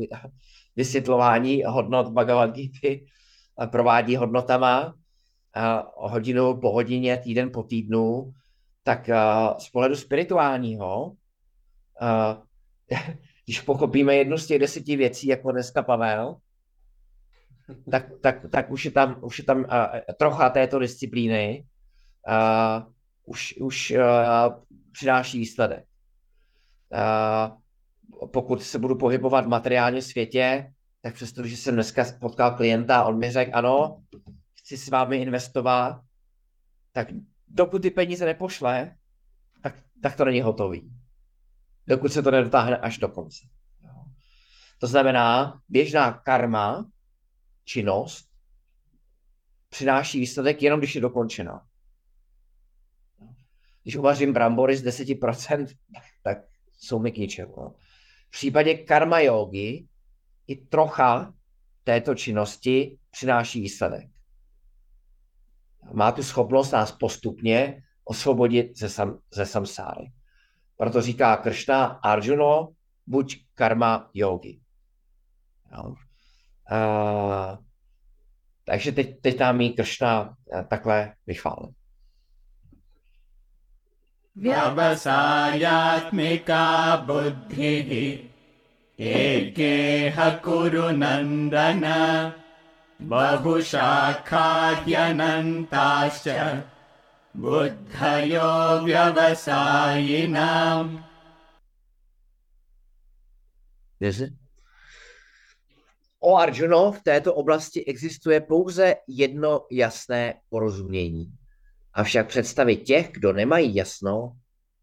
vysvětlování hodnot Bhagavad Gita, provádí hodnotama hodinu po hodině, týden po týdnu, tak z pohledu spirituálního [LAUGHS] když pochopíme jednu z těch deseti věcí, jako dneska Pavel, tak, tak, tak už je tam, už je tam uh, trocha této disciplíny, uh, už, už uh, přináší výsledek. Uh, pokud se budu pohybovat v materiálním světě, tak přesto, že jsem dneska potkal klienta on mi řekl, ano, chci s vámi investovat, tak dokud ty peníze nepošle, tak, tak to není hotový dokud se to nedotáhne až do konce. To znamená, běžná karma, činnost, přináší výsledek jenom, když je dokončena. Když uvařím brambory z 10%, tak jsou mi k ničemu. V případě karma yogi i trocha této činnosti přináší výsledek. Má tu schopnost nás postupně osvobodit ze, sam, ze samsáry. Proto říká Kršna Arjuno, buď karma yogi. Jo. Uh, takže teď, teď tam jí Kršna takhle vychválil. व्यवसायात्मिका बुद्धिः एकेह कुरु नन्दन बहुशाखाद्यनन्ताश्च बुद्धयो व्यवसायिनाम् O Arjuno v této oblasti existuje pouze jedno jasné porozumění. Avšak představy těch, kdo nemají jasno,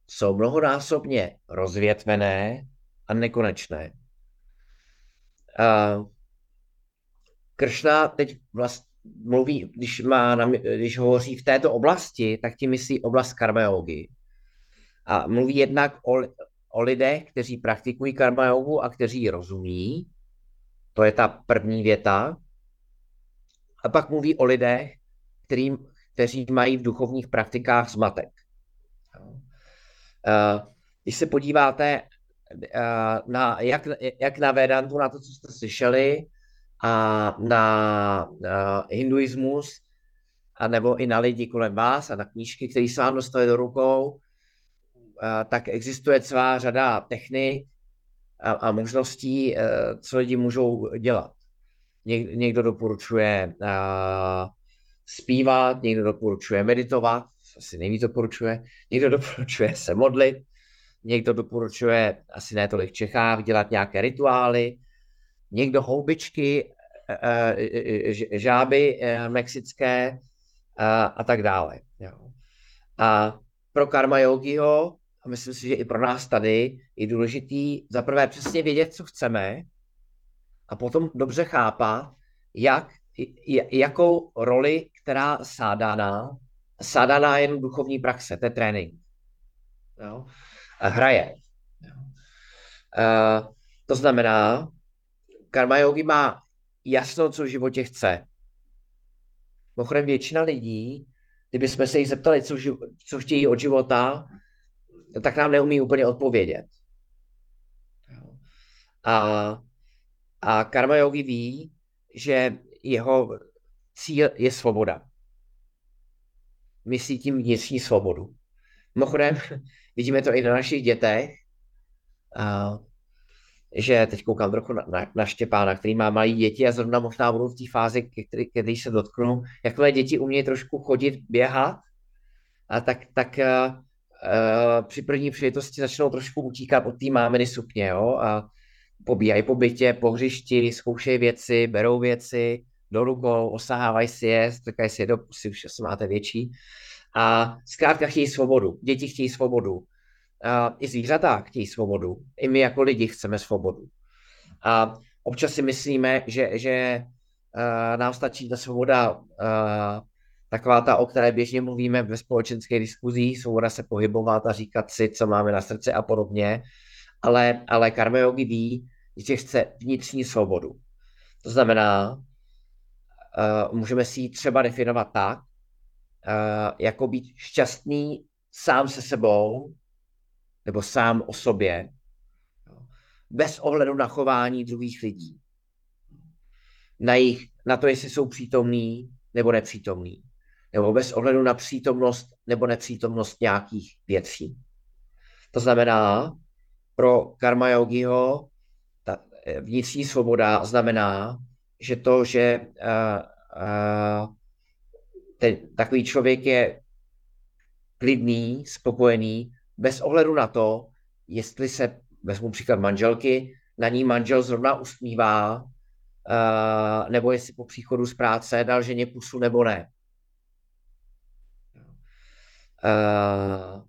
jsou mnohonásobně rozvětvené a nekonečné. Uh, Kršna teď vlast, mluví, když, má, když hovoří v této oblasti, tak tím myslí oblast karmajogy. A mluví jednak o, o lidech, kteří praktikují karmajogu a kteří ji rozumí. To je ta první věta. A pak mluví o lidech, kterým, kteří mají v duchovních praktikách zmatek. Když se podíváte na, jak, jak na Vedantu, na to, co jste slyšeli, a na, na hinduismus, a nebo i na lidi kolem vás a na knížky, které se vám dostaly do rukou, a, tak existuje celá řada technik a, a možností, a, co lidi můžou dělat. Něk, někdo doporučuje a, zpívat, někdo doporučuje meditovat, asi nejvíc doporučuje, někdo [LAUGHS] doporučuje se modlit, někdo doporučuje, asi ne tolik v Čechách, dělat nějaké rituály, někdo houbičky, eh, eh, žáby eh, mexické a tak dále. A pro karma yogiho, a myslím si, že i pro nás tady, je důležitý zaprvé přesně vědět, co chceme a potom dobře chápat, jak, jakou roli, která sádaná, sádaná je jen duchovní praxe, to je trénink. Jo? Hraje. Jo? A, to znamená, karma yogi má jasno, co v životě chce. Mimochodem většina lidí, kdyby jsme se jich zeptali, co, co chtějí od života, tak nám neumí úplně odpovědět. A, a karma yogi ví, že jeho cíl je svoboda. Myslí tím vnitřní svobodu. Mimochodem, [LAUGHS] vidíme to i na našich dětech že teď koukám trochu na, na, na Štěpána, který má malé děti a zrovna možná budou v té fázi, který, který se dotknou. Jakmile děti umějí trošku chodit, běhat, a tak, tak a, při první příležitosti začnou trošku utíkat od té máminy sukně, jo, a pobíhají po bytě, po hřišti, zkoušejí věci, berou věci, do rukou, osahávají si je, říkají si je do pusy, už asi máte větší. A zkrátka chtějí svobodu. Děti chtějí svobodu. A I zvířata chtějí svobodu. I my jako lidi chceme svobodu. A občas si myslíme, že, že nám stačí ta svoboda, taková ta, o které běžně mluvíme ve společenské diskuzích, svoboda se pohybovat a říkat si, co máme na srdci a podobně. Ale, ale karma yogi ví, že chce vnitřní svobodu. To znamená, uh, můžeme si ji třeba definovat tak, uh, jako být šťastný sám se sebou nebo sám o sobě, bez ohledu na chování druhých lidí. Na, jich, na to, jestli jsou přítomní nebo nepřítomní. Nebo bez ohledu na přítomnost nebo nepřítomnost nějakých věcí. To znamená, pro karma yogiho ta eh, vnitřní svoboda znamená, že to, že uh, uh, ten, takový člověk je klidný, spokojený, bez ohledu na to, jestli se, vezmu příklad manželky, na ní manžel zrovna usmívá, uh, nebo jestli po příchodu z práce dal ženě pusu nebo ne. Uh,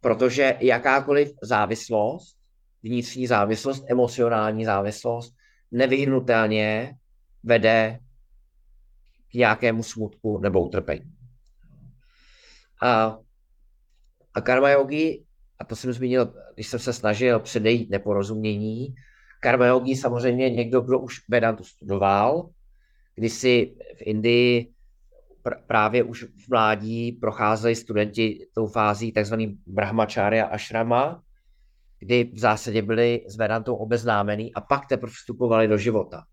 protože jakákoliv závislost, vnitřní závislost, emocionální závislost, nevyhnutelně vede k nějakému smutku nebo utrpení. A, a karma yogi, a to jsem zmínil, když jsem se snažil předejít neporozumění, karma yogi samozřejmě někdo, kdo už Vedantu studoval, si v Indii pr- právě už v mládí procházeli studenti tou fází tzv. brahmacharya ashrama, kdy v zásadě byli s Vedantou obeznámení a pak teprve vstupovali do života.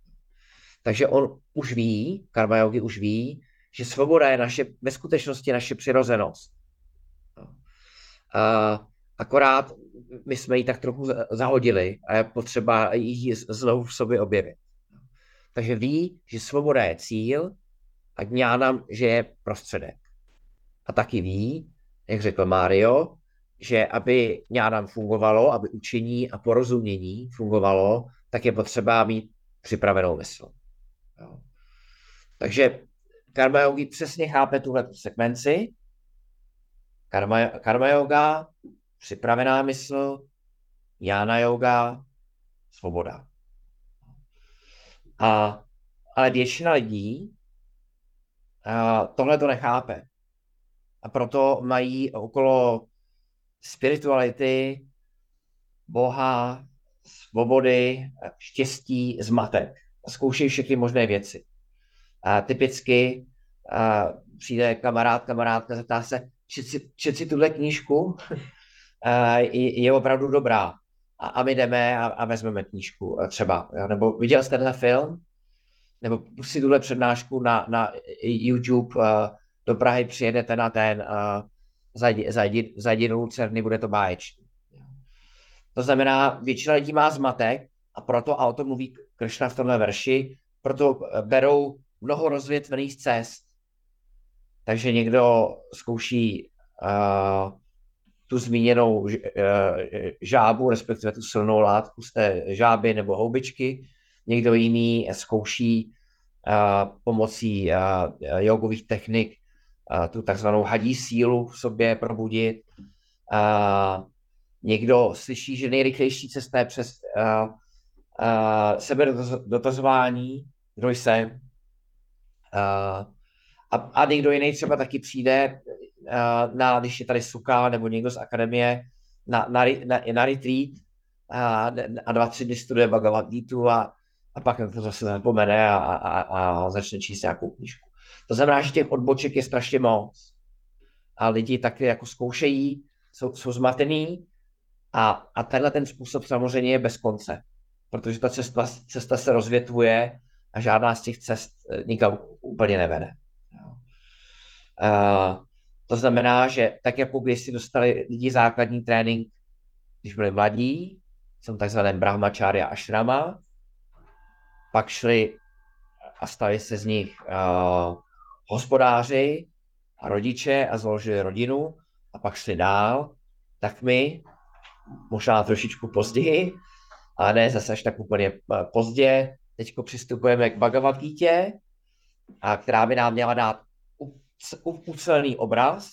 Takže on už ví, karma yogi už ví, že svoboda je naše, ve skutečnosti naše přirozenost. A akorát my jsme ji tak trochu zahodili a je potřeba ji znovu v sobě objevit. Takže ví, že svoboda je cíl a ňánam, že je prostředek. A taky ví, jak řekl Mario, že aby ňánam fungovalo, aby učení a porozumění fungovalo, tak je potřeba mít připravenou mysl. Jo. Takže karma yogi přesně chápe tuhle sekvenci. Karma, karma yoga, připravená mysl, jana yoga, svoboda. A, ale většina lidí tohle to nechápe. A proto mají okolo spirituality, Boha, svobody, štěstí, zmatek zkoušejí všechny možné věci. A typicky a přijde kamarád, kamarádka, zeptá se, čet si, tuhle knížku, [LAUGHS] a je, je opravdu dobrá. A, a my jdeme a, a vezmeme knížku třeba. Nebo viděl jste ten film? Nebo si tuhle přednášku na, na YouTube, uh, do Prahy přijedete na ten, uh, zajdi, zajdi, zajdi do Lucerny, bude to báječný. To znamená, většina lidí má zmatek a proto, a o tom mluví Kršna v tomhle verši, proto eh, berou mnoho rozvětvených cest. Takže někdo zkouší uh, tu zmíněnou uh, žábu, respektive tu silnou látku z té žáby nebo houbičky. Někdo jiný zkouší uh, pomocí uh, jogových technik uh, tu takzvanou hadí sílu v sobě probudit. Uh, někdo slyší, že nejrychlejší cesta je přes uh, uh, sebedotazování, kdo jsem. Uh, a, a někdo jiný třeba taky přijde, uh, na, když je tady Suka nebo někdo z akademie, na, na, na, na retreat a, a dva, tři dny studuje Bhagavad Gita a, a pak to zase zapomene a, a, a začne číst nějakou knížku. To znamená, že těch odboček je strašně moc. A lidi taky jako zkoušejí, jsou, jsou zmatený a, a tenhle ten způsob samozřejmě je bez konce protože ta cesta, cesta se rozvětvuje a žádná z těch cest eh, nikam úplně nevede. Uh, to znamená, že tak jako když si dostali lidi základní trénink, když byli mladí, jsem takzvaném brahmacharya ashrama, pak šli a stali se z nich uh, hospodáři a rodiče a založili rodinu a pak šli dál tak my, možná trošičku později, a ne zase až tak úplně eh, pozdě, teď přistupujeme k Bhagavad Gita, a která by nám měla dát ucelený obraz,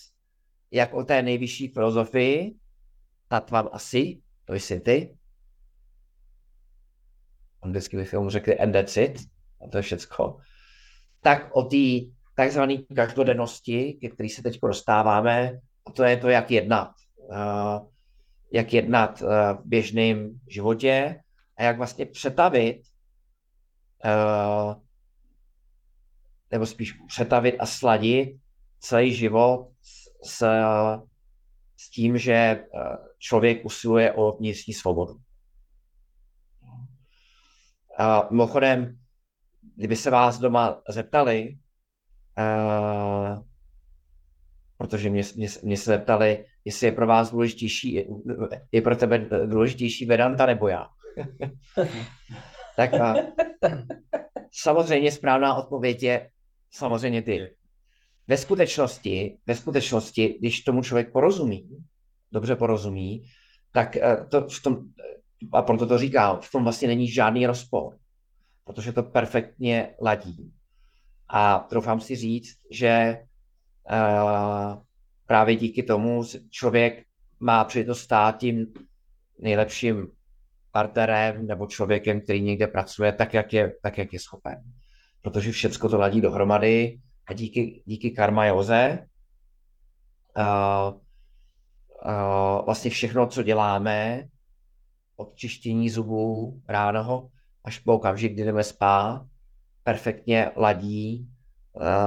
jak o té nejvyšší filozofii, Tatvam asi, to jsi ty. Anglicky film řekli and that's it, a to je všecko. Tak o té takzvané každodennosti, ke který se teď dostáváme, a to je to, jak jednat. Uh, jak jednat uh, v běžném životě a jak vlastně přetavit uh, nebo spíš přetavit a sladit celý život s, s tím, že člověk usiluje o vnitřní svobodu. A mimochodem, kdyby se vás doma zeptali, protože mě, mě, mě se zeptali, jestli je pro vás důležitější, je pro tebe důležitější Vedanta nebo já. [LAUGHS] tak uh, samozřejmě správná odpověď je samozřejmě ty. Ve skutečnosti, ve skutečnosti, když tomu člověk porozumí, dobře porozumí, tak eh, to v tom, a proto to říkám, v tom vlastně není žádný rozpor, protože to perfektně ladí. A troufám si říct, že právě díky tomu člověk má to stát tím nejlepším partnerem nebo člověkem, který někde pracuje tak, jak je, tak, jak je schopen. Protože všechno to ladí dohromady a díky, díky karma Joze uh, uh, vlastně všechno, co děláme, od čištění zubů ráno až po okamžik, kdy jdeme spát, perfektně ladí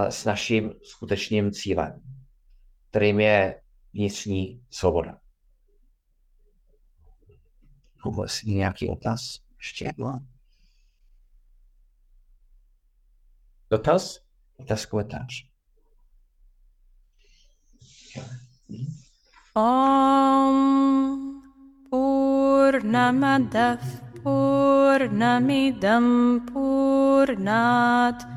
s naším skutečným cílem, kterým je vnitřní svoboda. Vůbec nějaký otaz? Ještě jedno. Dotaz? Dotaz, komentář. Om Purnamadav Purnamidam Purnat